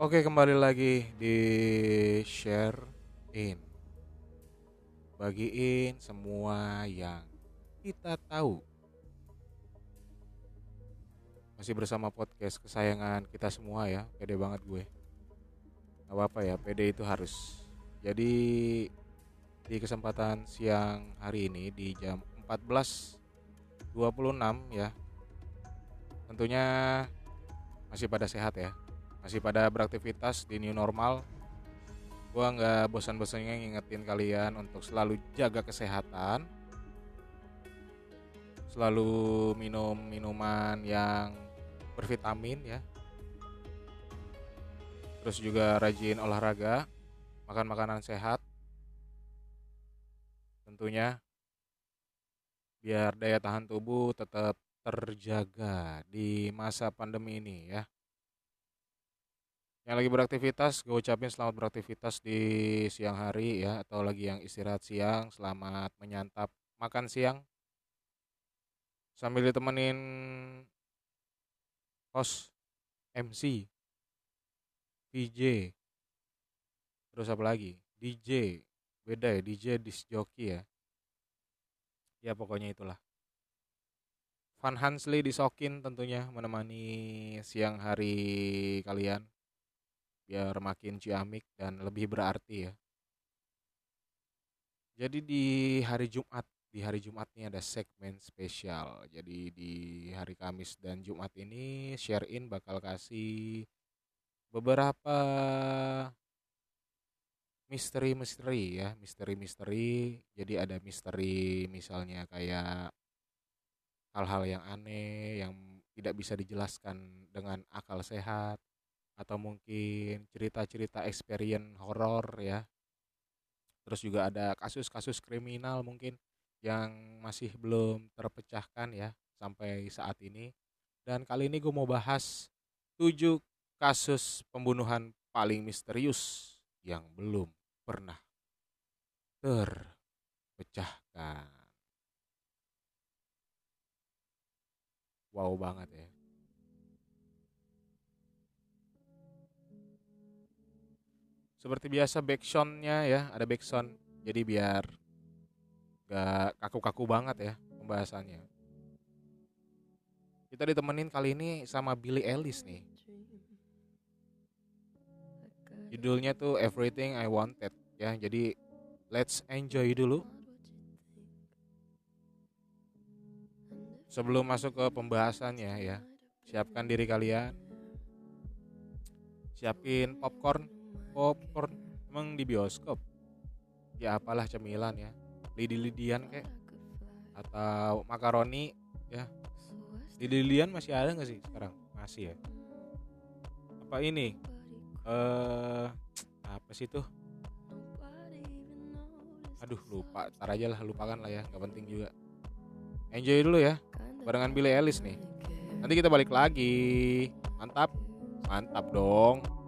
Oke, kembali lagi di share in. Bagiin semua yang kita tahu. Masih bersama podcast kesayangan kita semua ya. Pede banget gue. Gak apa-apa ya, pede itu harus. Jadi di kesempatan siang hari ini di jam 14.26 ya. Tentunya masih pada sehat ya masih pada beraktivitas di new normal. Gua nggak bosan-bosannya ngingetin kalian untuk selalu jaga kesehatan. Selalu minum minuman yang bervitamin ya. Terus juga rajin olahraga makan makanan sehat. Tentunya biar daya tahan tubuh tetap terjaga di masa pandemi ini ya yang lagi beraktivitas gue ucapin selamat beraktivitas di siang hari ya atau lagi yang istirahat siang selamat menyantap makan siang. Sambil ditemenin host MC VJ terus apa lagi? DJ beda ya DJ disc jockey ya. Ya pokoknya itulah. Van Hansley disokin tentunya menemani siang hari kalian biar makin ciamik dan lebih berarti ya. Jadi di hari Jumat, di hari Jumat ini ada segmen spesial. Jadi di hari Kamis dan Jumat ini share in bakal kasih beberapa misteri-misteri ya, misteri-misteri. Jadi ada misteri misalnya kayak hal-hal yang aneh yang tidak bisa dijelaskan dengan akal sehat atau mungkin cerita-cerita experience horor ya. Terus juga ada kasus-kasus kriminal mungkin yang masih belum terpecahkan ya sampai saat ini. Dan kali ini gue mau bahas 7 kasus pembunuhan paling misterius yang belum pernah terpecahkan. Wow banget ya. Seperti biasa backsoundnya ya ada backsound jadi biar gak kaku-kaku banget ya pembahasannya. Kita ditemenin kali ini sama Billy Ellis nih. Judulnya tuh Everything I Wanted ya. Jadi let's enjoy dulu. Sebelum masuk ke pembahasannya ya siapkan diri kalian. Siapin popcorn popcorn emang di bioskop? Ya apalah cemilan ya. Lidi-lidian kayak atau makaroni ya. Lidi-lidian masih ada nggak sih sekarang? Masih ya? Apa ini? Eh apa sih tuh? Aduh lupa. Tar aja lah lupakan lah ya. Nggak penting juga. Enjoy dulu ya. Barengan Billy Ellis nih. Nanti kita balik lagi. Mantap. Mantap dong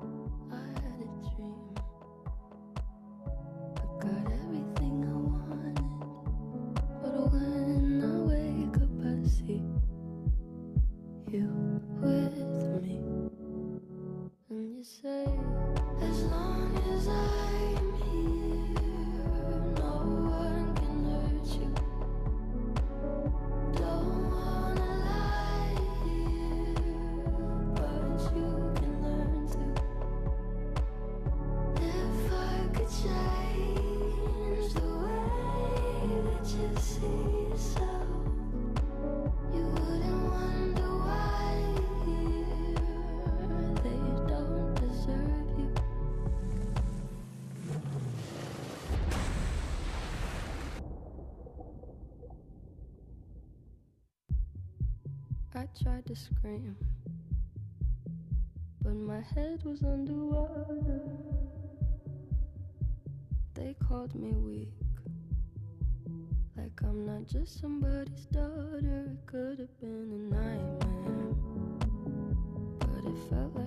say to scream, but my head was underwater. They called me weak, like I'm not just somebody's daughter. It could have been a nightmare, but it felt like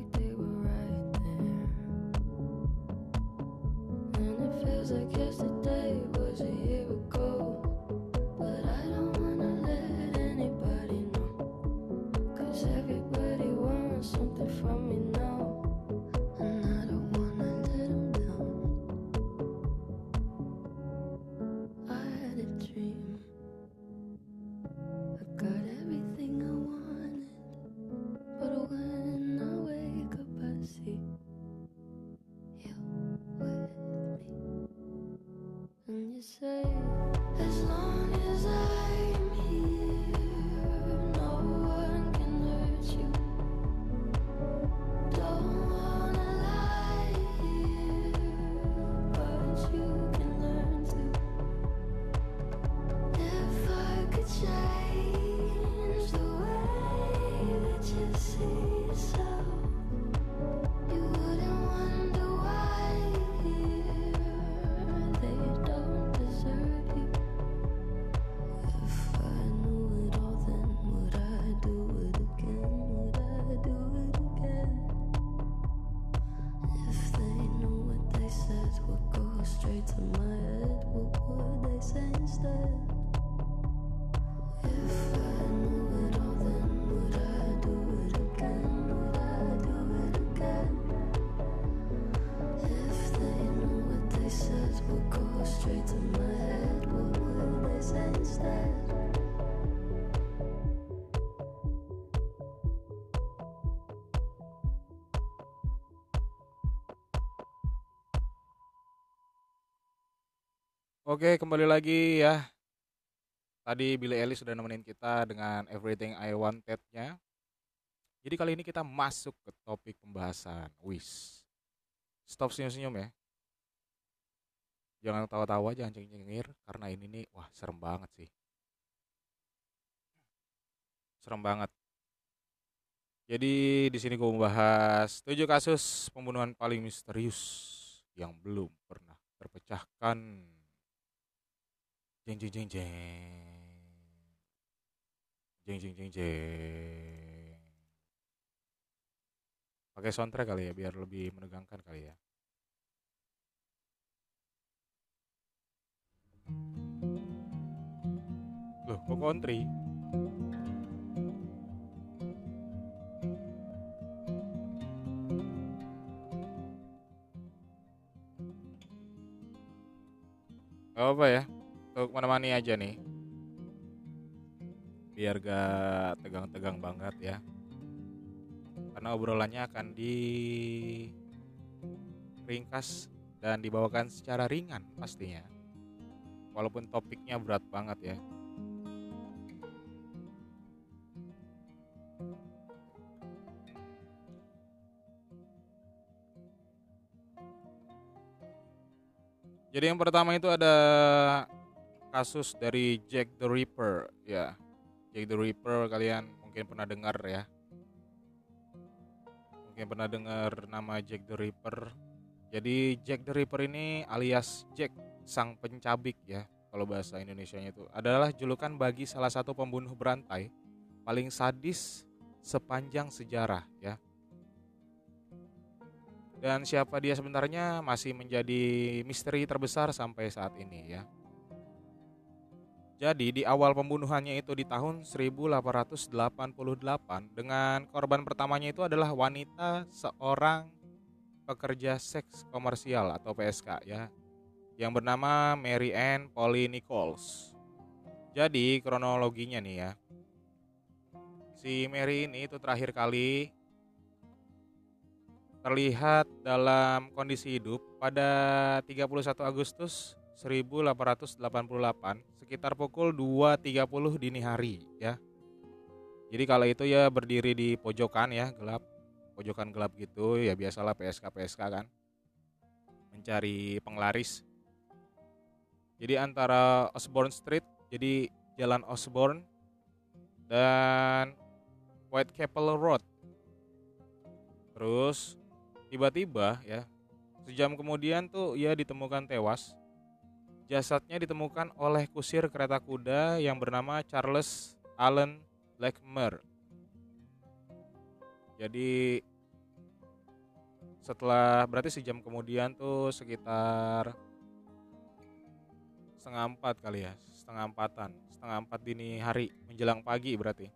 Oke, kembali lagi ya. Tadi Billy Ellis sudah nemenin kita dengan Everything I Wanted-nya. Jadi kali ini kita masuk ke topik pembahasan. Wis. Stop senyum-senyum ya. Jangan tawa-tawa, jangan cengir-cengir karena ini nih wah serem banget sih. Serem banget. Jadi di sini gue membahas tujuh kasus pembunuhan paling misterius yang belum pernah terpecahkan. Jeng jeng jeng jeng. Jeng jeng jeng jeng. Pakai soundtrack kali ya biar lebih menegangkan kali ya. Loh, kok country? Gak apa ya, untuk menemani aja nih. Biar gak tegang-tegang banget ya. Karena obrolannya akan di ringkas dan dibawakan secara ringan pastinya. Walaupun topiknya berat banget ya. Jadi yang pertama itu ada kasus dari Jack the Ripper ya. Jack the Ripper kalian mungkin pernah dengar ya. Mungkin pernah dengar nama Jack the Ripper. Jadi Jack the Ripper ini alias Jack sang pencabik ya. Kalau bahasa Indonesianya itu adalah julukan bagi salah satu pembunuh berantai paling sadis sepanjang sejarah ya. Dan siapa dia sebenarnya masih menjadi misteri terbesar sampai saat ini ya. Jadi di awal pembunuhannya itu di tahun 1888 dengan korban pertamanya itu adalah wanita seorang pekerja seks komersial atau PSK ya yang bernama Mary Ann Polly Nichols. Jadi kronologinya nih ya. Si Mary ini itu terakhir kali terlihat dalam kondisi hidup pada 31 Agustus 1888 sekitar pukul 2.30 dini hari ya. Jadi kala itu ya berdiri di pojokan ya gelap, pojokan gelap gitu ya biasalah PSK PSK kan mencari penglaris. Jadi antara Osborne Street jadi Jalan Osborne dan Whitechapel Road. Terus tiba-tiba ya sejam kemudian tuh ia ditemukan tewas jasadnya ditemukan oleh kusir kereta kuda yang bernama Charles Allen Blackmer jadi setelah berarti sejam kemudian tuh sekitar setengah empat kali ya setengah empatan setengah empat dini hari menjelang pagi berarti.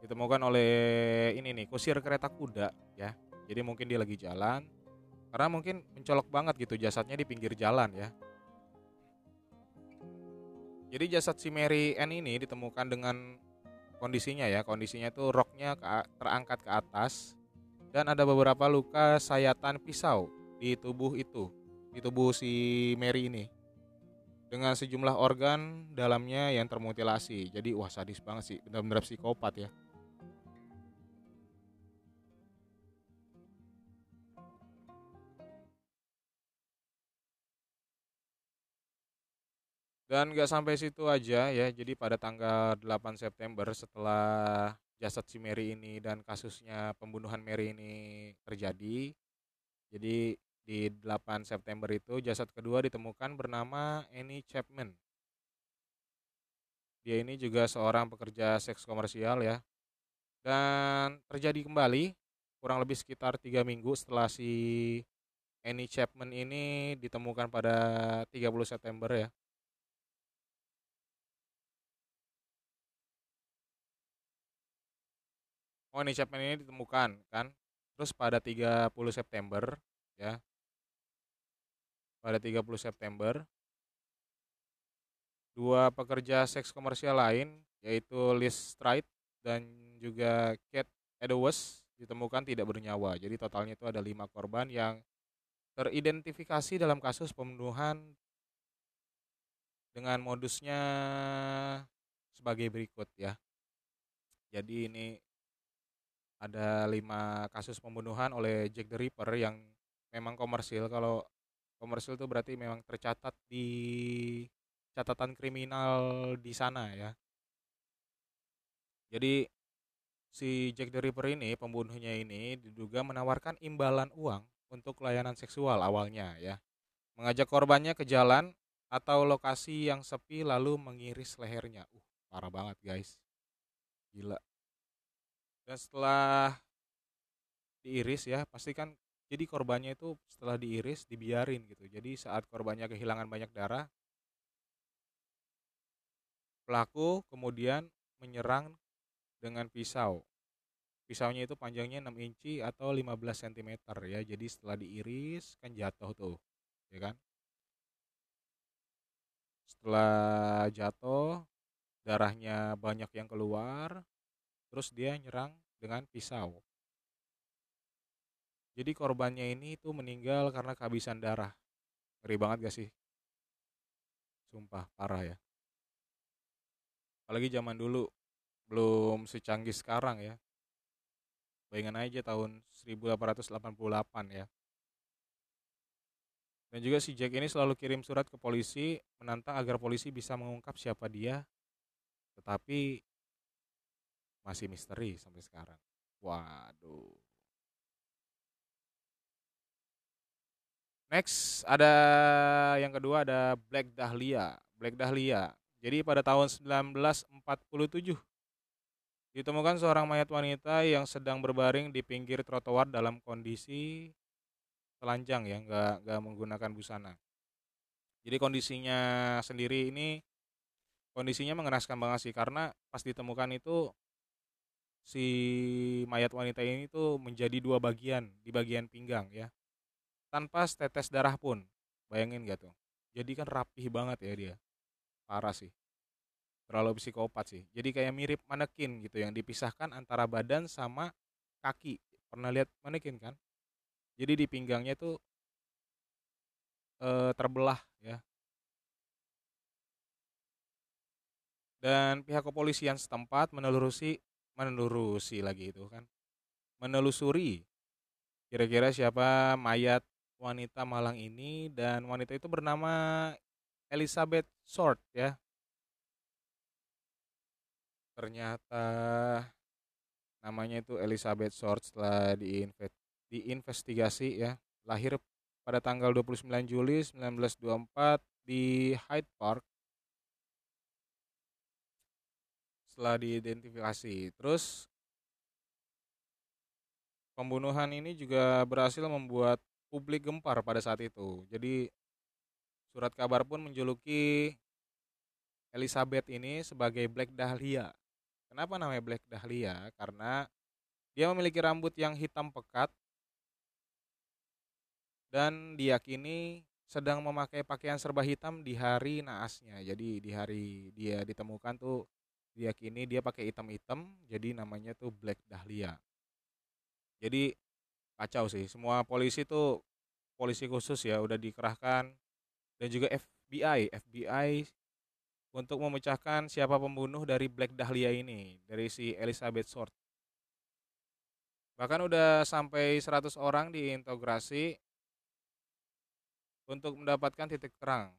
Ditemukan oleh ini nih kusir kereta kuda ya. Jadi mungkin dia lagi jalan karena mungkin mencolok banget gitu jasadnya di pinggir jalan ya. Jadi jasad si Mary Ann ini ditemukan dengan kondisinya ya, kondisinya itu roknya terangkat ke atas dan ada beberapa luka sayatan pisau di tubuh itu, di tubuh si Mary ini. Dengan sejumlah organ dalamnya yang termutilasi. Jadi wah sadis banget sih, benar-benar psikopat ya. Dan gak sampai situ aja ya. Jadi pada tanggal 8 September setelah jasad si Mary ini dan kasusnya pembunuhan Mary ini terjadi. Jadi di 8 September itu jasad kedua ditemukan bernama Annie Chapman. Dia ini juga seorang pekerja seks komersial ya. Dan terjadi kembali kurang lebih sekitar tiga minggu setelah si Annie Chapman ini ditemukan pada 30 September ya. Oh ini Chapman ini ditemukan kan? Terus pada 30 September ya. Pada 30 September dua pekerja seks komersial lain yaitu Liz Stride dan juga Kate Edwards ditemukan tidak bernyawa. Jadi totalnya itu ada lima korban yang teridentifikasi dalam kasus pembunuhan dengan modusnya sebagai berikut ya. Jadi ini ada lima kasus pembunuhan oleh Jack the Ripper yang memang komersil. Kalau komersil itu berarti memang tercatat di catatan kriminal di sana ya. Jadi si Jack the Ripper ini pembunuhnya ini diduga menawarkan imbalan uang untuk layanan seksual awalnya ya. Mengajak korbannya ke jalan atau lokasi yang sepi lalu mengiris lehernya. Uh, parah banget guys. Gila. Dan setelah diiris ya, pasti kan jadi korbannya itu setelah diiris dibiarin gitu. Jadi saat korbannya kehilangan banyak darah, pelaku kemudian menyerang dengan pisau. Pisaunya itu panjangnya 6 inci atau 15 cm ya. Jadi setelah diiris kan jatuh tuh, ya kan? Setelah jatuh, darahnya banyak yang keluar, terus dia nyerang dengan pisau. Jadi korbannya ini tuh meninggal karena kehabisan darah. Ngeri banget gak sih? Sumpah, parah ya. Apalagi zaman dulu, belum secanggih sekarang ya. Bayangin aja tahun 1888 ya. Dan juga si Jack ini selalu kirim surat ke polisi menantang agar polisi bisa mengungkap siapa dia. Tetapi masih misteri sampai sekarang. Waduh. Next ada yang kedua ada Black Dahlia. Black Dahlia. Jadi pada tahun 1947 ditemukan seorang mayat wanita yang sedang berbaring di pinggir trotoar dalam kondisi telanjang ya, nggak nggak menggunakan busana. Jadi kondisinya sendiri ini kondisinya mengenaskan banget sih karena pas ditemukan itu si mayat wanita ini tuh menjadi dua bagian di bagian pinggang ya. Tanpa setetes darah pun. Bayangin gak tuh? Jadi kan rapih banget ya dia. Parah sih. Terlalu psikopat sih. Jadi kayak mirip manekin gitu yang dipisahkan antara badan sama kaki. Pernah lihat manekin kan? Jadi di pinggangnya tuh e, terbelah ya. Dan pihak kepolisian setempat menelusuri menelusuri lagi itu kan. Menelusuri kira-kira siapa mayat wanita Malang ini dan wanita itu bernama Elizabeth Short ya. Ternyata namanya itu Elizabeth Short setelah diinvestigasi ya. Lahir pada tanggal 29 Juli 1924 di Hyde Park setelah diidentifikasi. Terus pembunuhan ini juga berhasil membuat publik gempar pada saat itu. Jadi surat kabar pun menjuluki Elizabeth ini sebagai Black Dahlia. Kenapa namanya Black Dahlia? Karena dia memiliki rambut yang hitam pekat dan diyakini sedang memakai pakaian serba hitam di hari naasnya. Jadi di hari dia ditemukan tuh diyakini dia pakai hitam-hitam jadi namanya tuh Black Dahlia. Jadi kacau sih semua polisi tuh polisi khusus ya udah dikerahkan. Dan juga FBI FBI untuk memecahkan siapa pembunuh dari Black Dahlia ini dari si Elizabeth Short. Bahkan udah sampai 100 orang diintegrasi untuk mendapatkan titik terang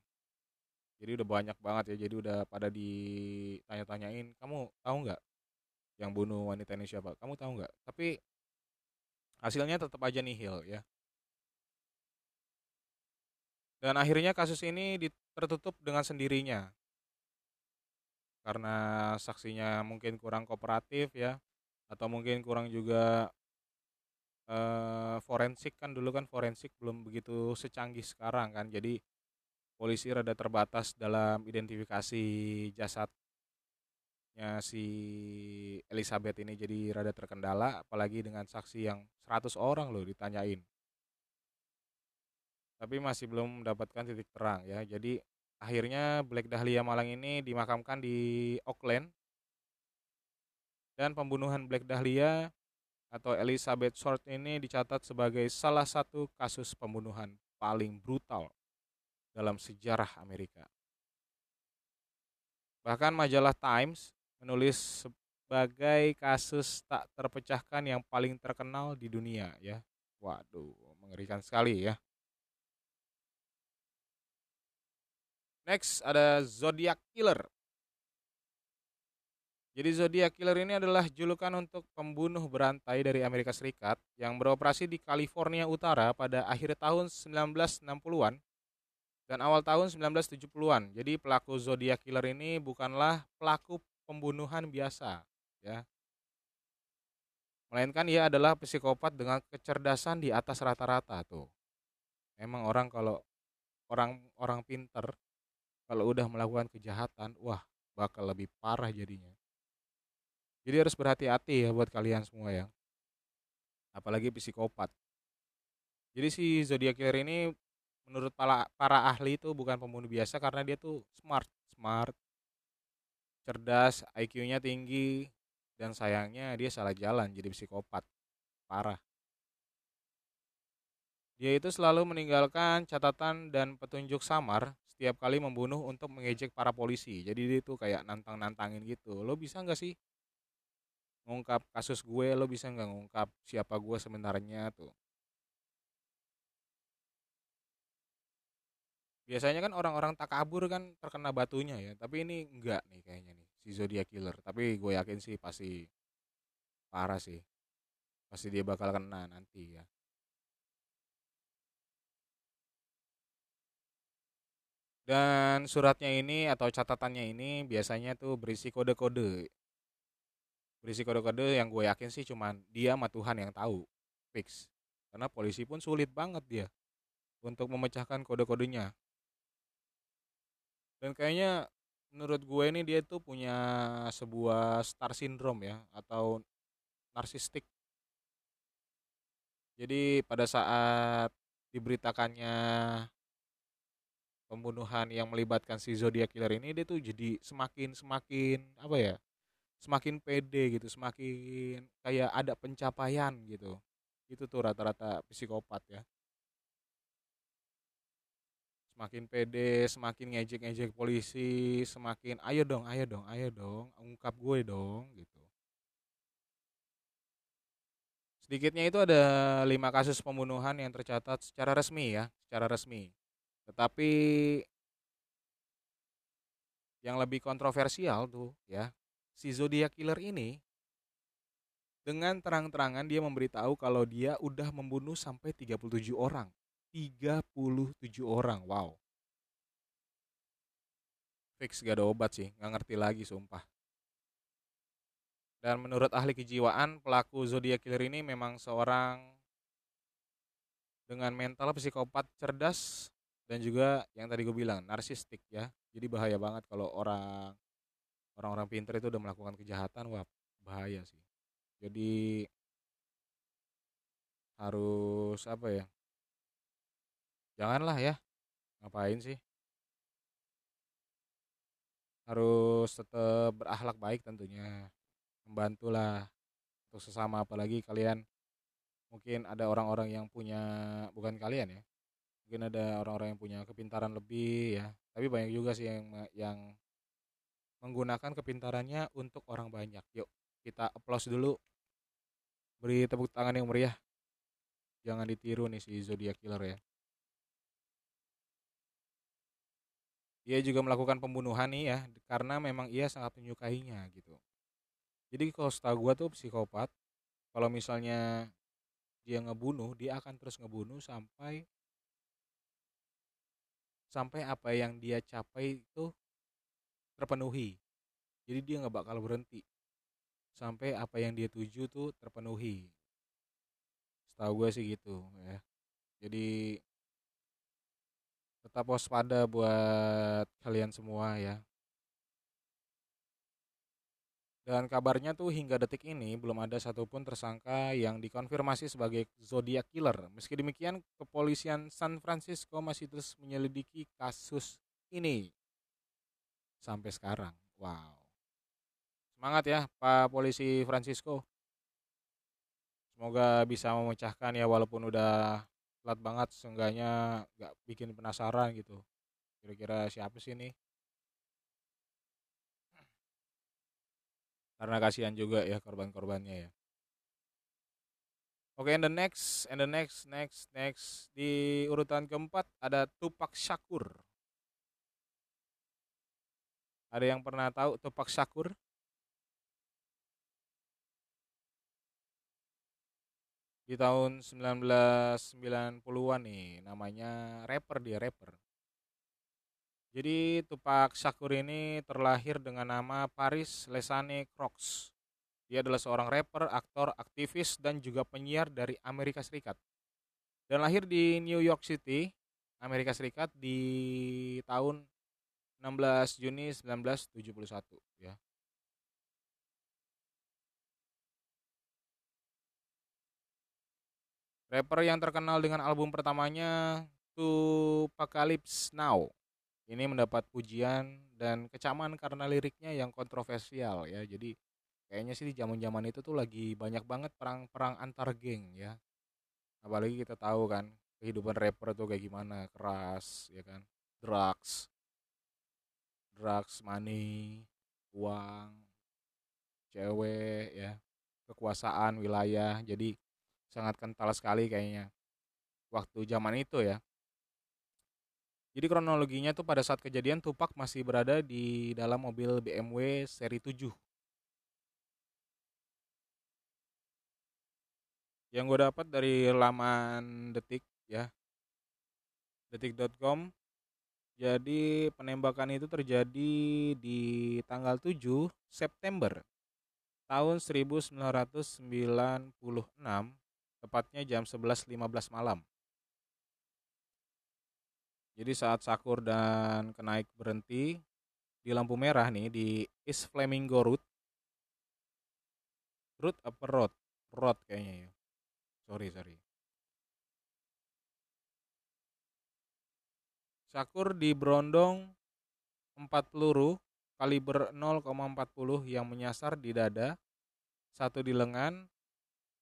jadi udah banyak banget ya jadi udah pada ditanya-tanyain kamu tahu nggak yang bunuh wanita ini siapa? Kamu tahu nggak? Tapi hasilnya tetap aja nihil ya. Dan akhirnya kasus ini tertutup dengan sendirinya. Karena saksinya mungkin kurang kooperatif ya. Atau mungkin kurang juga eh, forensik kan dulu kan forensik belum begitu secanggih sekarang kan. Jadi polisi rada terbatas dalam identifikasi jasadnya si Elizabeth ini jadi rada terkendala apalagi dengan saksi yang 100 orang loh ditanyain. Tapi masih belum mendapatkan titik terang ya. Jadi akhirnya Black Dahlia Malang ini dimakamkan di Auckland. Dan pembunuhan Black Dahlia atau Elizabeth Short ini dicatat sebagai salah satu kasus pembunuhan paling brutal dalam sejarah Amerika. Bahkan majalah Times menulis sebagai kasus tak terpecahkan yang paling terkenal di dunia ya. Waduh, mengerikan sekali ya. Next ada Zodiac Killer. Jadi Zodiac Killer ini adalah julukan untuk pembunuh berantai dari Amerika Serikat yang beroperasi di California Utara pada akhir tahun 1960-an dan awal tahun 1970-an. Jadi pelaku Zodiac Killer ini bukanlah pelaku pembunuhan biasa, ya. Melainkan ia adalah psikopat dengan kecerdasan di atas rata-rata tuh. Memang orang kalau orang orang pinter kalau udah melakukan kejahatan, wah bakal lebih parah jadinya. Jadi harus berhati-hati ya buat kalian semua ya. Apalagi psikopat. Jadi si Zodiac Killer ini menurut para, para ahli itu bukan pembunuh biasa karena dia tuh smart, smart, cerdas, IQ-nya tinggi, dan sayangnya dia salah jalan jadi psikopat. Parah. Dia itu selalu meninggalkan catatan dan petunjuk samar setiap kali membunuh untuk mengejek para polisi. Jadi dia itu kayak nantang-nantangin gitu. Lo bisa nggak sih ngungkap kasus gue? Lo bisa nggak ngungkap siapa gue sebenarnya tuh? Biasanya kan orang-orang tak kabur kan terkena batunya ya tapi ini enggak nih kayaknya nih si Zodiac Killer. Tapi gue yakin sih pasti parah sih. Pasti dia bakal kena nanti ya. Dan suratnya ini atau catatannya ini biasanya tuh berisi kode-kode. Berisi kode-kode yang gue yakin sih cuman dia sama Tuhan yang tahu fix. Karena polisi pun sulit banget dia untuk memecahkan kode-kodenya dan kayaknya menurut gue ini dia tuh punya sebuah star syndrome ya atau narsistik. Jadi pada saat diberitakannya pembunuhan yang melibatkan si Zodiac Killer ini dia tuh jadi semakin semakin apa ya semakin pede gitu semakin kayak ada pencapaian gitu. Itu tuh rata-rata psikopat ya semakin pede, semakin ngejek-ngejek polisi, semakin ayo dong, ayo dong, ayo dong, ungkap gue dong gitu. Sedikitnya itu ada lima kasus pembunuhan yang tercatat secara resmi ya, secara resmi. Tetapi yang lebih kontroversial tuh ya, si Zodiac Killer ini dengan terang-terangan dia memberitahu kalau dia udah membunuh sampai 37 orang. 37 orang. Wow. Fix gak ada obat sih, nggak ngerti lagi sumpah. Dan menurut ahli kejiwaan, pelaku zodiak killer ini memang seorang dengan mental psikopat cerdas dan juga yang tadi gue bilang narsistik ya. Jadi bahaya banget kalau orang orang-orang pinter itu udah melakukan kejahatan, wah bahaya sih. Jadi harus apa ya? Janganlah ya. Ngapain sih? Harus tetap berakhlak baik tentunya. Membantulah untuk sesama apalagi kalian mungkin ada orang-orang yang punya bukan kalian ya. Mungkin ada orang-orang yang punya kepintaran lebih ya. Tapi banyak juga sih yang yang menggunakan kepintarannya untuk orang banyak. Yuk, kita applause dulu. Beri tepuk tangan yang meriah. Jangan ditiru nih si Zodiac Killer ya. Ia juga melakukan pembunuhan nih ya karena memang ia sangat menyukainya gitu. Jadi kalau setahu gue tuh psikopat kalau misalnya dia ngebunuh dia akan terus ngebunuh sampai sampai apa yang dia capai itu terpenuhi. Jadi dia nggak bakal berhenti sampai apa yang dia tuju tuh terpenuhi. Setahu gue sih gitu ya. Jadi tetap waspada buat kalian semua ya. Dan kabarnya tuh hingga detik ini belum ada satupun tersangka yang dikonfirmasi sebagai Zodiac Killer. Meski demikian, kepolisian San Francisco masih terus menyelidiki kasus ini sampai sekarang. Wow. Semangat ya Pak Polisi Francisco. Semoga bisa memecahkan ya walaupun udah telat banget seenggaknya nggak bikin penasaran gitu kira-kira siapa sih ini karena kasihan juga ya korban-korbannya ya Oke, and the next, and the next, next, next di urutan keempat ada Tupac Shakur. Ada yang pernah tahu Tupac Shakur? Di tahun 1990-an nih, namanya rapper dia rapper. Jadi Tupac Shakur ini terlahir dengan nama Paris Lesane Crocs. Dia adalah seorang rapper, aktor, aktivis, dan juga penyiar dari Amerika Serikat. Dan lahir di New York City, Amerika Serikat di tahun 16 Juni 1971 ya. Rapper yang terkenal dengan album pertamanya Tupacalypse Now. Ini mendapat pujian dan kecaman karena liriknya yang kontroversial ya. Jadi kayaknya sih di zaman-zaman itu tuh lagi banyak banget perang-perang antar geng ya. Apalagi kita tahu kan kehidupan rapper tuh kayak gimana, keras ya kan. Drugs. Drugs, money, uang, cewek ya, kekuasaan wilayah. Jadi sangat kental sekali kayaknya waktu zaman itu ya. Jadi kronologinya tuh pada saat kejadian Tupac masih berada di dalam mobil BMW seri 7. Yang gue dapat dari laman Detik ya. Detik.com. Jadi penembakan itu terjadi di tanggal 7 September tahun 1996 tepatnya jam 11.15 malam. Jadi saat Sakur dan Kenaik berhenti di lampu merah nih di East Flamingo Road. Road apa road? Road kayaknya ya. Sorry, sorry. Sakur di Brondong 4 peluru kaliber 0,40 yang menyasar di dada, satu di lengan,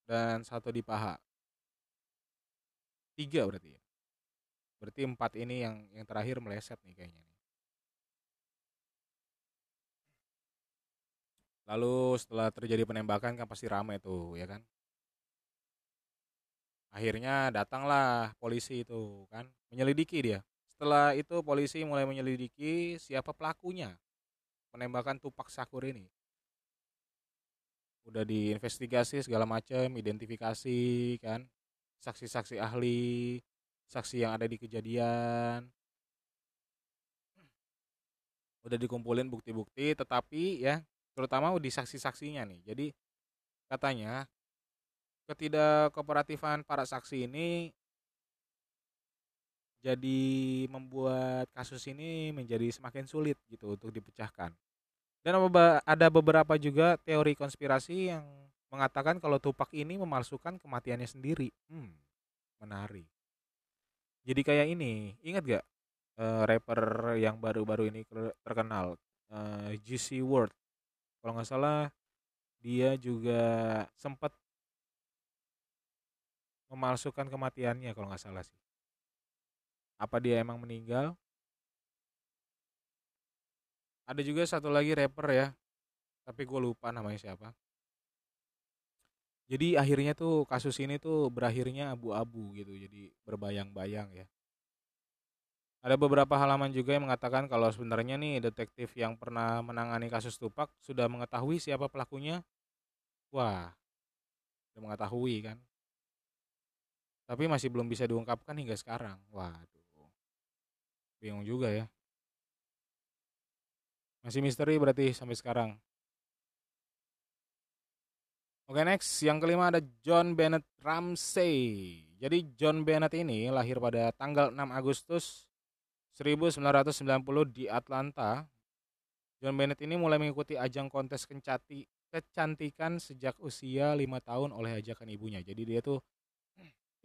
dan satu di paha. Tiga berarti ya. Berarti empat ini yang yang terakhir meleset nih kayaknya. Lalu setelah terjadi penembakan kan pasti ramai tuh ya kan. Akhirnya datanglah polisi itu kan menyelidiki dia. Setelah itu polisi mulai menyelidiki siapa pelakunya penembakan Tupac Sakur ini. Udah diinvestigasi segala macam, identifikasi kan, saksi-saksi ahli, saksi yang ada di kejadian. Udah dikumpulin bukti-bukti, tetapi ya terutama di saksi-saksinya nih. Jadi katanya ketidak kooperatifan para saksi ini jadi membuat kasus ini menjadi semakin sulit gitu untuk dipecahkan. Dan ada beberapa juga teori konspirasi yang mengatakan kalau Tupac ini memalsukan kematiannya sendiri. Hmm, menarik. Jadi kayak ini, ingat gak uh, rapper yang baru-baru ini terkenal, uh, Juicy WRLD kalau nggak salah dia juga sempat memalsukan kematiannya kalau nggak salah sih apa dia emang meninggal ada juga satu lagi rapper ya tapi gue lupa namanya siapa jadi akhirnya tuh kasus ini tuh berakhirnya abu-abu gitu jadi berbayang-bayang ya ada beberapa halaman juga yang mengatakan kalau sebenarnya nih detektif yang pernah menangani kasus Tupak sudah mengetahui siapa pelakunya. Wah, sudah mengetahui kan. Tapi masih belum bisa diungkapkan hingga sekarang. Waduh, bingung juga ya. Masih misteri berarti sampai sekarang. Oke next, yang kelima ada John Bennett Ramsey. Jadi John Bennett ini lahir pada tanggal 6 Agustus 1990 di Atlanta, John Bennett ini mulai mengikuti ajang kontes kencati, kecantikan sejak usia lima tahun oleh ajakan ibunya. Jadi dia tuh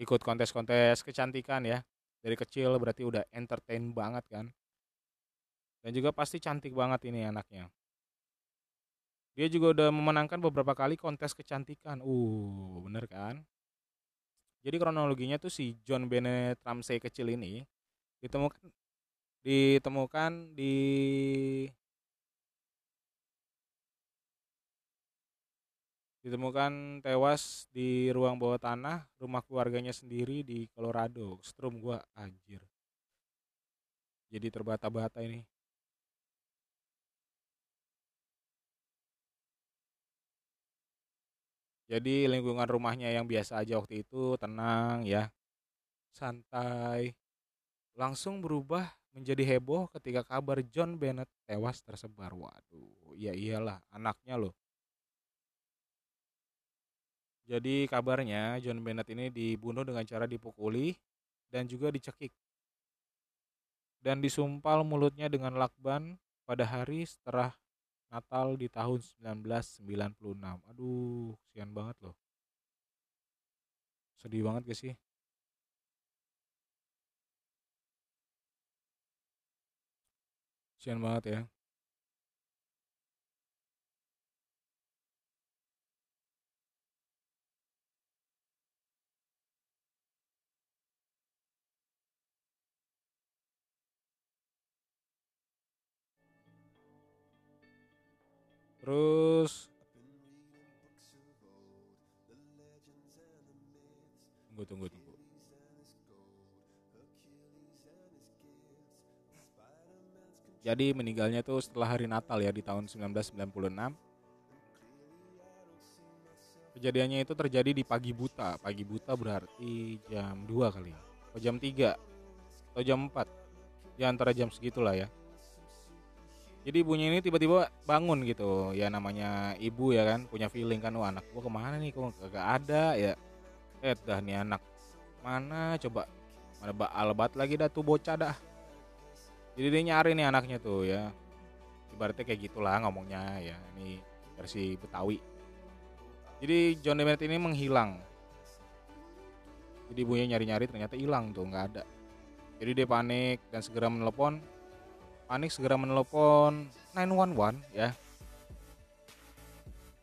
ikut kontes-kontes kecantikan ya. Dari kecil berarti udah entertain banget kan. Dan juga pasti cantik banget ini anaknya. Dia juga udah memenangkan beberapa kali kontes kecantikan. Uh, bener kan? Jadi kronologinya tuh si John Bennett Ramsey kecil ini ditemukan ditemukan di ditemukan tewas di ruang bawah tanah rumah keluarganya sendiri di Colorado. Strum gua anjir. Jadi terbata-bata ini. Jadi lingkungan rumahnya yang biasa aja waktu itu tenang ya, santai. Langsung berubah menjadi heboh ketika kabar John Bennett tewas tersebar. Waduh, iya iyalah anaknya loh. Jadi kabarnya John Bennett ini dibunuh dengan cara dipukuli dan juga dicekik. Dan disumpal mulutnya dengan lakban pada hari setelah Natal di tahun 1996. Aduh, kesian banget loh. Sedih banget gak sih? Kesian banget ya. Terus tunggu tunggu tunggu. Jadi meninggalnya tuh setelah hari Natal ya di tahun 1996. Kejadiannya itu terjadi di pagi buta. Pagi buta berarti jam 2 kali ya. Atau jam 3 atau jam 4. Ya antara jam segitulah ya. Jadi ibunya ini tiba-tiba bangun gitu. Ya namanya ibu ya kan punya feeling kan wah anak gua ke mana nih? Kok gak ada? Ya. Eh dah nih anak mana? Coba mana albat lagi dah tuh bocah dah. Jadi dia nyari nih anaknya tuh ya. Ibaratnya kayak gitulah ngomongnya ya. Ini versi Betawi. Jadi John Demet ini menghilang. Jadi ibunya nyari-nyari ternyata hilang tuh nggak ada. Jadi dia panik dan segera menelepon panik segera menelepon 911 ya.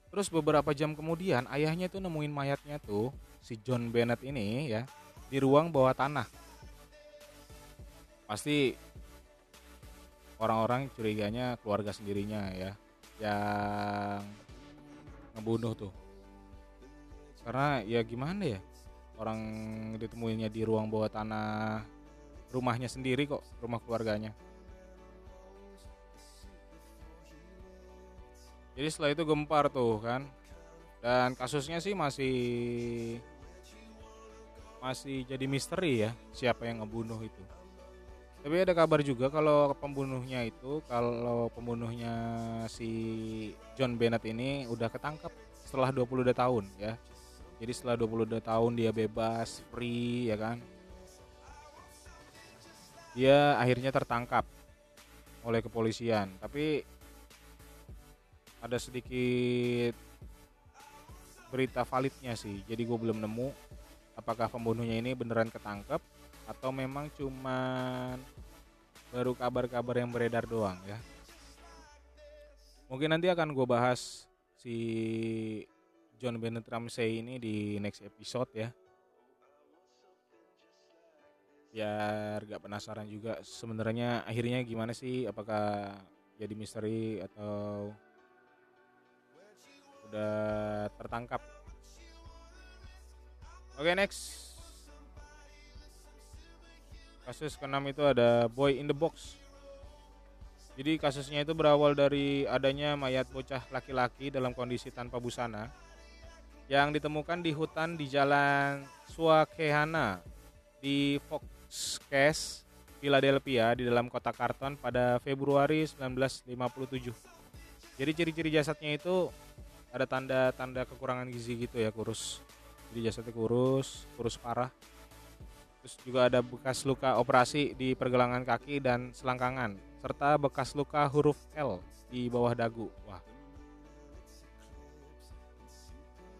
Terus beberapa jam kemudian ayahnya tuh nemuin mayatnya tuh si John Bennett ini ya di ruang bawah tanah. Pasti orang-orang curiganya keluarga sendirinya ya yang ngebunuh tuh. Karena ya gimana ya orang ditemuinya di ruang bawah tanah rumahnya sendiri kok rumah keluarganya jadi setelah itu gempar tuh kan dan kasusnya sih masih masih jadi misteri ya siapa yang ngebunuh itu tapi ada kabar juga kalau pembunuhnya itu kalau pembunuhnya si John Bennett ini udah ketangkap setelah 22 tahun ya. Jadi setelah 22 tahun dia bebas, free ya kan. Dia akhirnya tertangkap oleh kepolisian, tapi ada sedikit berita validnya sih. Jadi gue belum nemu apakah pembunuhnya ini beneran ketangkep atau memang cuman baru kabar-kabar yang beredar doang ya mungkin nanti akan gue bahas si John Bennett Ramsey ini di next episode ya biar gak penasaran juga sebenarnya akhirnya gimana sih apakah jadi misteri atau udah tertangkap oke okay, next Kasus keenam itu ada Boy in the Box. Jadi kasusnya itu berawal dari adanya mayat bocah laki-laki dalam kondisi tanpa busana yang ditemukan di hutan di Jalan Suakehana di Foxcase, Philadelphia di dalam kotak karton pada Februari 1957. Jadi ciri-ciri jasadnya itu ada tanda-tanda kekurangan gizi gitu ya, kurus. Jadi jasadnya kurus, kurus parah Terus juga ada bekas luka operasi di pergelangan kaki dan selangkangan serta bekas luka huruf L di bawah dagu. Wah.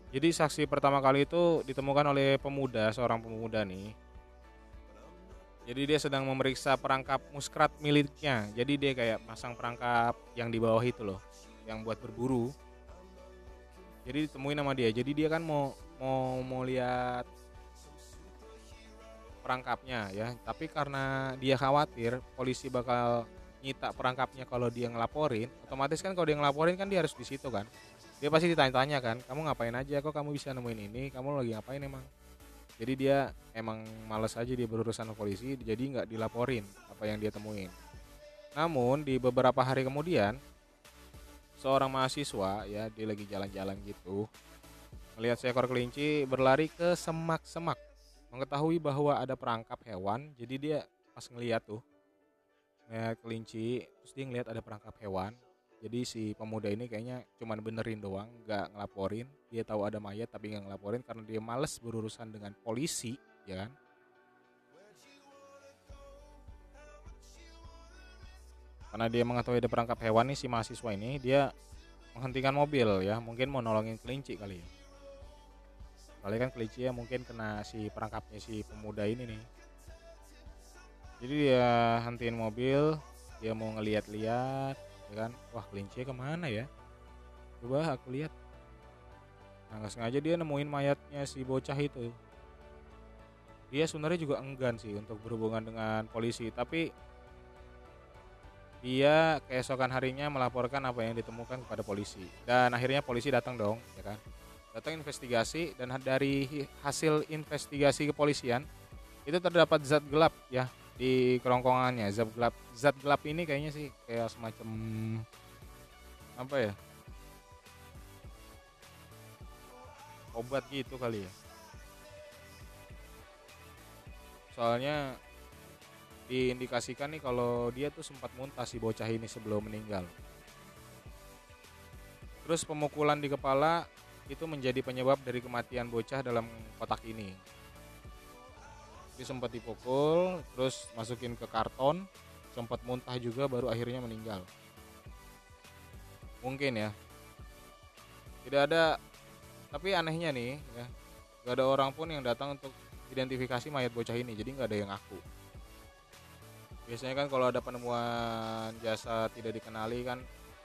Jadi saksi pertama kali itu ditemukan oleh pemuda, seorang pemuda nih. Jadi dia sedang memeriksa perangkap muskrat miliknya. Jadi dia kayak pasang perangkap yang di bawah itu loh, yang buat berburu. Jadi ditemuin sama dia. Jadi dia kan mau mau mau lihat perangkapnya ya. Tapi karena dia khawatir polisi bakal nyita perangkapnya kalau dia ngelaporin otomatis kan kalau dia ngelaporin kan dia harus di situ kan. Dia pasti ditanya-tanya kan kamu ngapain aja kok kamu bisa nemuin ini? Kamu lagi ngapain emang? Jadi dia emang males aja dia berurusan sama polisi jadi nggak dilaporin apa yang dia temuin. Namun di beberapa hari kemudian seorang mahasiswa ya dia lagi jalan-jalan gitu melihat seekor kelinci berlari ke semak-semak mengetahui bahwa ada perangkap hewan. Jadi dia pas ngeliat tuh ngeliat kelinci terus dia ngeliat ada perangkap hewan. Jadi si pemuda ini kayaknya cuman benerin doang nggak ngelaporin. Dia tahu ada mayat tapi nggak ngelaporin karena dia males berurusan dengan polisi ya kan karena dia mengetahui ada perangkap hewan nih si mahasiswa ini dia menghentikan mobil ya. Mungkin mau nolongin kelinci kali ya. Kali kan kelinci ya mungkin kena si perangkapnya si pemuda ini nih. Jadi dia hentiin mobil dia mau ngeliat-liat ya kan? Wah kelinci ke mana ya? Coba aku lihat. Nah nggak sengaja dia nemuin mayatnya si bocah itu. Dia sebenarnya juga enggan sih untuk berhubungan dengan polisi tapi dia keesokan harinya melaporkan apa yang ditemukan kepada polisi. Dan akhirnya polisi datang dong ya kan? Datang investigasi dan dari hasil investigasi kepolisian itu terdapat zat gelap ya di kerongkongannya. Zat gelap zat gelap ini kayaknya sih kayak semacam apa ya? Obat gitu kali ya. Soalnya diindikasikan nih kalau dia tuh sempat muntah si bocah ini sebelum meninggal. Terus pemukulan di kepala itu menjadi penyebab dari kematian bocah dalam kotak ini. Dia sempat dipukul terus masukin ke karton sempat muntah juga baru akhirnya meninggal. Mungkin ya. Tidak ada tapi anehnya nih ya gak ada orang pun yang datang untuk identifikasi mayat bocah ini jadi nggak ada yang ngaku biasanya kan kalau ada penemuan jasa tidak dikenali kan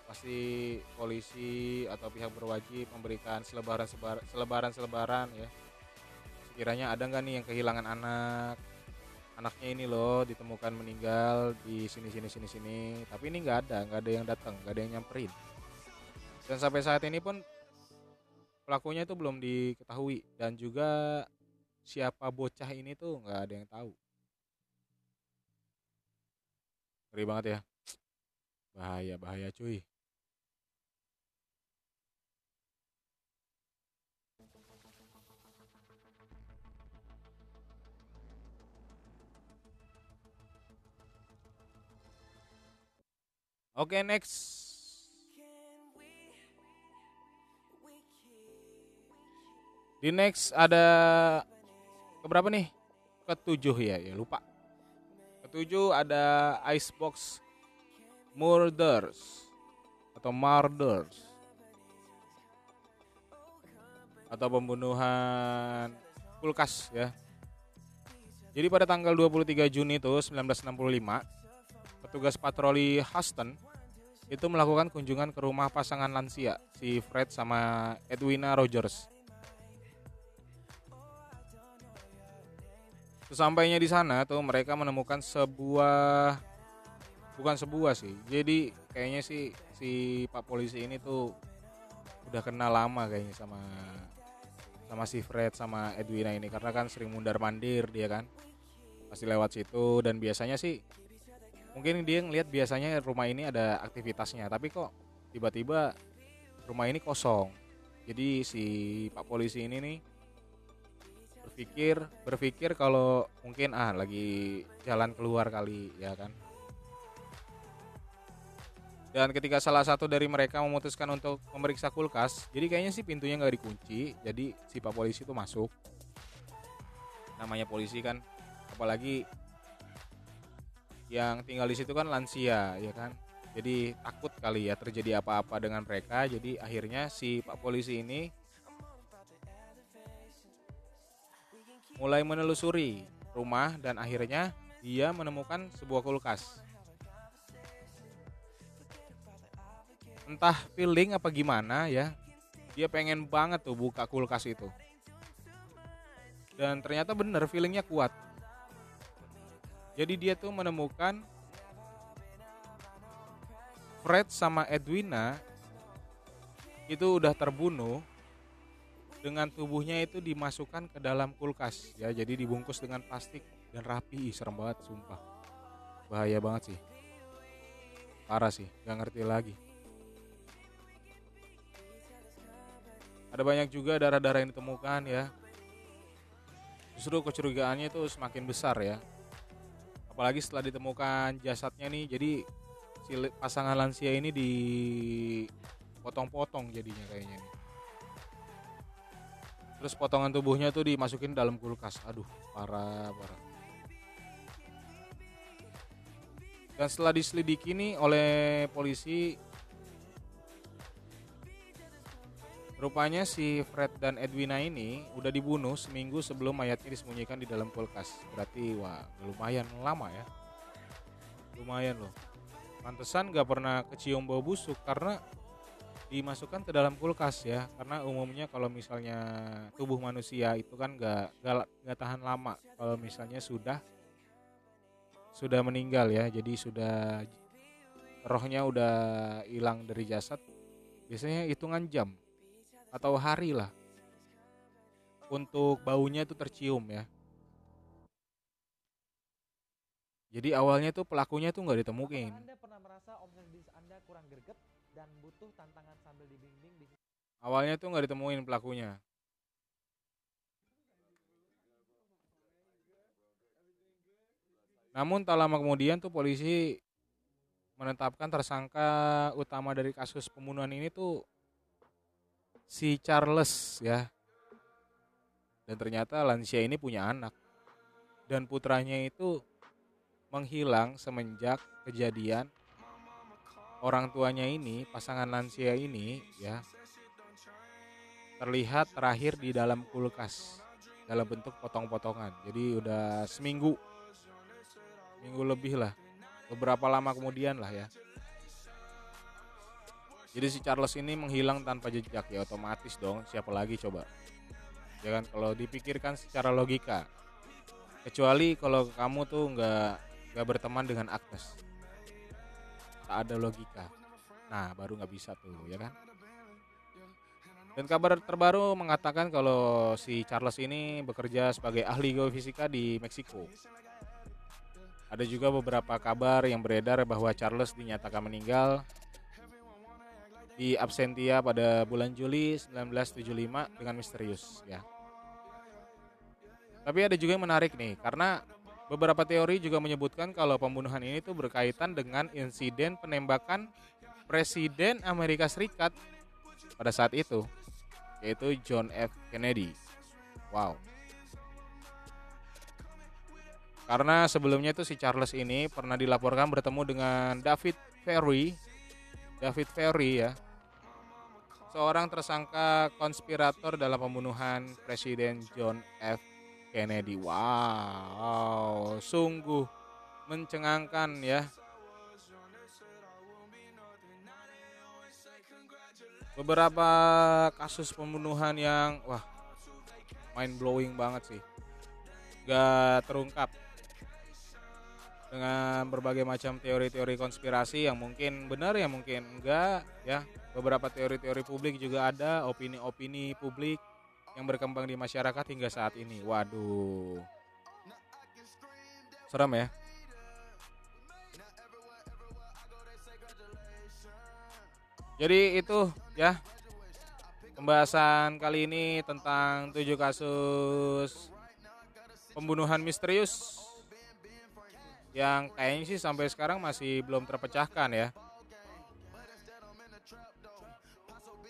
pasti polisi atau pihak berwajib memberikan selebaran selebaran selebaran ya. Kiranya ada nggak nih yang kehilangan anak? Anaknya ini loh ditemukan meninggal di sini sini sini sini. Tapi ini nggak ada nggak ada yang datang nggak ada yang nyamperin. Dan sampai saat ini pun pelakunya itu belum diketahui. Dan juga siapa bocah ini tuh nggak ada yang tahu ngeri banget ya bahaya bahaya cuy Oke, okay, next. Di next ada keberapa nih? Ketujuh ya, ya lupa. Ketujuh ada Icebox Murders atau Murders atau pembunuhan kulkas ya. Jadi pada tanggal 23 Juni itu 1965 petugas patroli Houston itu melakukan kunjungan ke rumah pasangan lansia si Fred sama Edwina Rogers. Sesampainya di sana tuh mereka menemukan sebuah bukan sebuah sih. Jadi kayaknya sih si Pak polisi ini tuh udah kenal lama kayaknya sama sama si Fred sama Edwina ini. Karena kan sering mundar mandir dia kan. Pasti lewat situ dan biasanya sih mungkin dia ngelihat biasanya rumah ini ada aktivitasnya. Tapi kok tiba-tiba rumah ini kosong. Jadi si pak polisi ini nih berpikir berpikir kalau mungkin ah lagi jalan keluar kali ya kan? Dan ketika salah satu dari mereka memutuskan untuk memeriksa kulkas jadi kayaknya sih pintunya nggak dikunci jadi si pak polisi itu masuk. Namanya polisi kan apalagi yang tinggal di situ kan lansia ya kan? Jadi takut kali ya terjadi apa-apa dengan mereka jadi akhirnya si pak polisi ini mulai menelusuri rumah dan akhirnya dia menemukan sebuah kulkas. Entah feeling apa gimana ya dia pengen banget tuh buka kulkas itu. Dan ternyata bener feelingnya kuat. Jadi dia tuh menemukan Fred sama Edwina itu udah terbunuh dengan tubuhnya itu dimasukkan ke dalam kulkas ya. Jadi dibungkus dengan plastik dan rapi. Serem banget sumpah. Bahaya banget sih. Parah sih nggak ngerti lagi. Ada banyak juga darah-darah yang ditemukan ya. Justru kecurigaannya itu semakin besar ya. Apalagi setelah ditemukan jasadnya nih jadi si pasangan lansia ini dipotong-potong jadinya kayaknya nih terus potongan tubuhnya tuh dimasukin dalam kulkas. Aduh parah parah. Dan setelah diselidiki nih oleh polisi rupanya si Fred dan Edwina ini udah dibunuh seminggu sebelum mayatnya disembunyikan di dalam kulkas. Berarti wah lumayan lama ya. Lumayan loh. Pantesan gak pernah kecium bau busuk karena dimasukkan ke dalam kulkas ya karena umumnya kalau misalnya tubuh manusia itu kan gak, gak, gak tahan lama kalau misalnya sudah sudah meninggal ya. Jadi sudah rohnya udah hilang dari jasad biasanya hitungan jam atau hari lah untuk baunya itu tercium ya. Jadi awalnya tuh pelakunya tuh nggak omset dan butuh tantangan sambil dibimbing bisnis. Awalnya tuh nggak ditemuin pelakunya. Namun tak lama kemudian tuh polisi menetapkan tersangka utama dari kasus pembunuhan ini tuh si Charles ya. Dan ternyata lansia ini punya anak. Dan putranya itu menghilang semenjak kejadian orang tuanya ini pasangan lansia ini ya terlihat terakhir di dalam kulkas dalam bentuk potong-potongan. Jadi udah seminggu minggu lebih lah beberapa lama kemudian lah ya. Jadi si Charles ini menghilang tanpa jejak ya otomatis dong siapa lagi coba? Ya kan kalau dipikirkan secara logika kecuali kalau kamu tuh nggak nggak berteman dengan Agnes ada logika. Nah baru nggak bisa tuh ya kan? Dan kabar terbaru mengatakan kalau si Charles ini bekerja sebagai ahli geofisika di Meksiko. Ada juga beberapa kabar yang beredar bahwa Charles dinyatakan meninggal di absentia pada bulan Juli 1975 dengan misterius ya. Tapi ada juga yang menarik nih karena beberapa teori juga menyebutkan kalau pembunuhan ini tuh berkaitan dengan insiden penembakan Presiden Amerika Serikat pada saat itu yaitu John F Kennedy. Wow. Karena sebelumnya itu si Charles ini pernah dilaporkan bertemu dengan David Ferry. David Ferry ya. Seorang tersangka konspirator dalam pembunuhan Presiden John F Kennedy. Wow, sungguh mencengangkan ya. Beberapa kasus pembunuhan yang wah mind blowing banget sih. Gak terungkap dengan berbagai macam teori-teori konspirasi yang mungkin benar ya mungkin enggak ya beberapa teori-teori publik juga ada opini-opini publik yang berkembang di masyarakat hingga saat ini. Waduh. Serem ya? Jadi itu ya pembahasan kali ini tentang tujuh kasus pembunuhan misterius yang kayaknya sih sampai sekarang masih belum terpecahkan ya.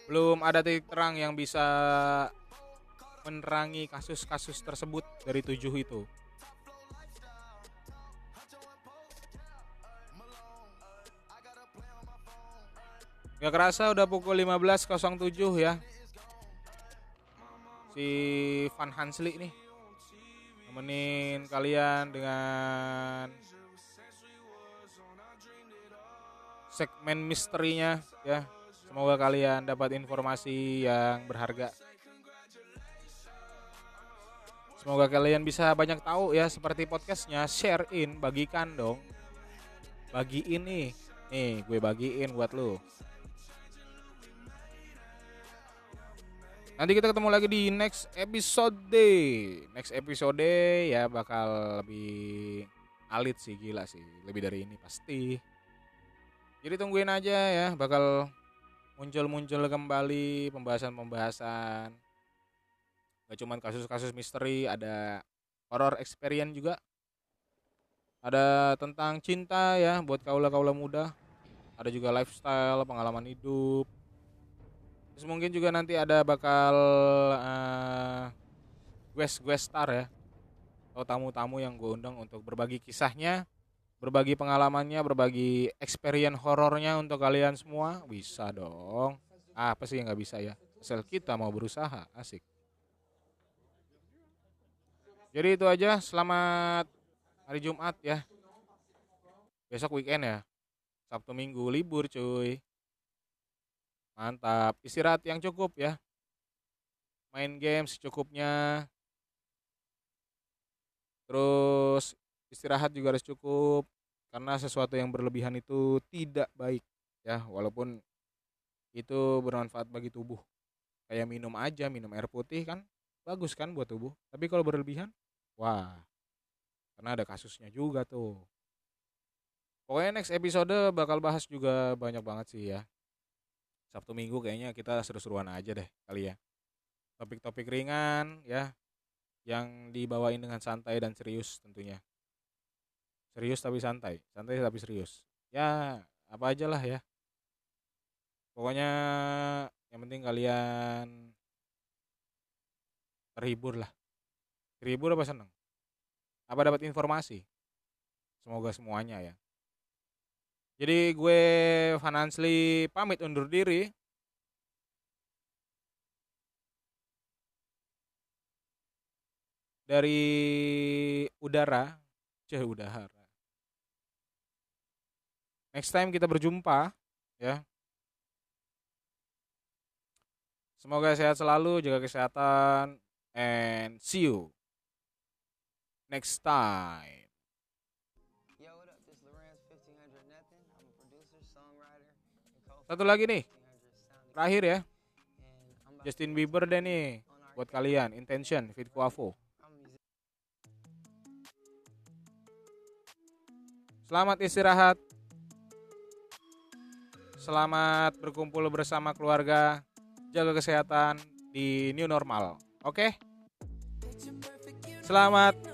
Belum ada titik terang yang bisa menerangi kasus-kasus tersebut dari tujuh itu. Gak kerasa udah pukul 15.07 ya. Si Van Hansli nih nemenin kalian dengan segmen misterinya ya. Semoga kalian dapat informasi yang berharga. Semoga kalian bisa banyak tahu ya seperti podcastnya share in bagikan dong bagiin nih nih gue bagiin buat lu Nanti kita ketemu lagi di next episode. Next episode ya bakal lebih alit sih gila sih, lebih dari ini pasti. Jadi tungguin aja ya, bakal muncul-muncul kembali pembahasan-pembahasan. Gak cuman kasus-kasus misteri, ada horror experience juga. Ada tentang cinta ya buat kaula-kaula muda. Ada juga lifestyle, pengalaman hidup. Terus mungkin juga nanti ada bakal uh, guest guest star ya. Atau tamu-tamu yang gue undang untuk berbagi kisahnya, berbagi pengalamannya, berbagi experience horornya untuk kalian semua. Bisa dong. Ah, apa sih yang nggak bisa ya? Asal kita mau berusaha, asik. Jadi itu aja. Selamat hari Jumat ya. Besok weekend ya. Sabtu Minggu libur cuy. Mantap. Istirahat yang cukup ya. Main game secukupnya. Terus istirahat juga harus cukup karena sesuatu yang berlebihan itu tidak baik ya walaupun itu bermanfaat bagi tubuh kayak minum aja minum air putih kan bagus kan buat tubuh tapi kalau berlebihan wah karena ada kasusnya juga tuh. Pokoknya next episode bakal bahas juga banyak banget sih ya. Sabtu Minggu kayaknya kita seru-seruan aja deh kali ya. Topik-topik ringan ya yang dibawain dengan santai dan serius tentunya. Serius tapi santai santai tapi serius. Ya apa aja lah ya. Pokoknya yang penting kalian terhibur lah terhibur apa seneng? Apa dapat informasi? Semoga semuanya ya. Jadi gue Fanansli pamit undur diri. Dari udara jauh udara. Next time kita berjumpa ya. Semoga sehat selalu jaga kesehatan and see you next time Yo, what up? This Lorenz 1500 nothing. I'm a producer, songwriter, and co satu lagi nih 1500 sound terakhir ya Justin Bieber deh nih buat kalian intention fit kuafo musician. Selamat istirahat. Selamat berkumpul bersama keluarga. Jaga kesehatan di new normal. Oke? Selamat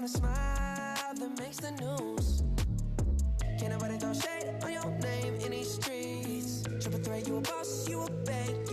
kind of smile that makes the news. Can't nobody throw shade on your name in these streets. Triple threat, you a boss, you a bank,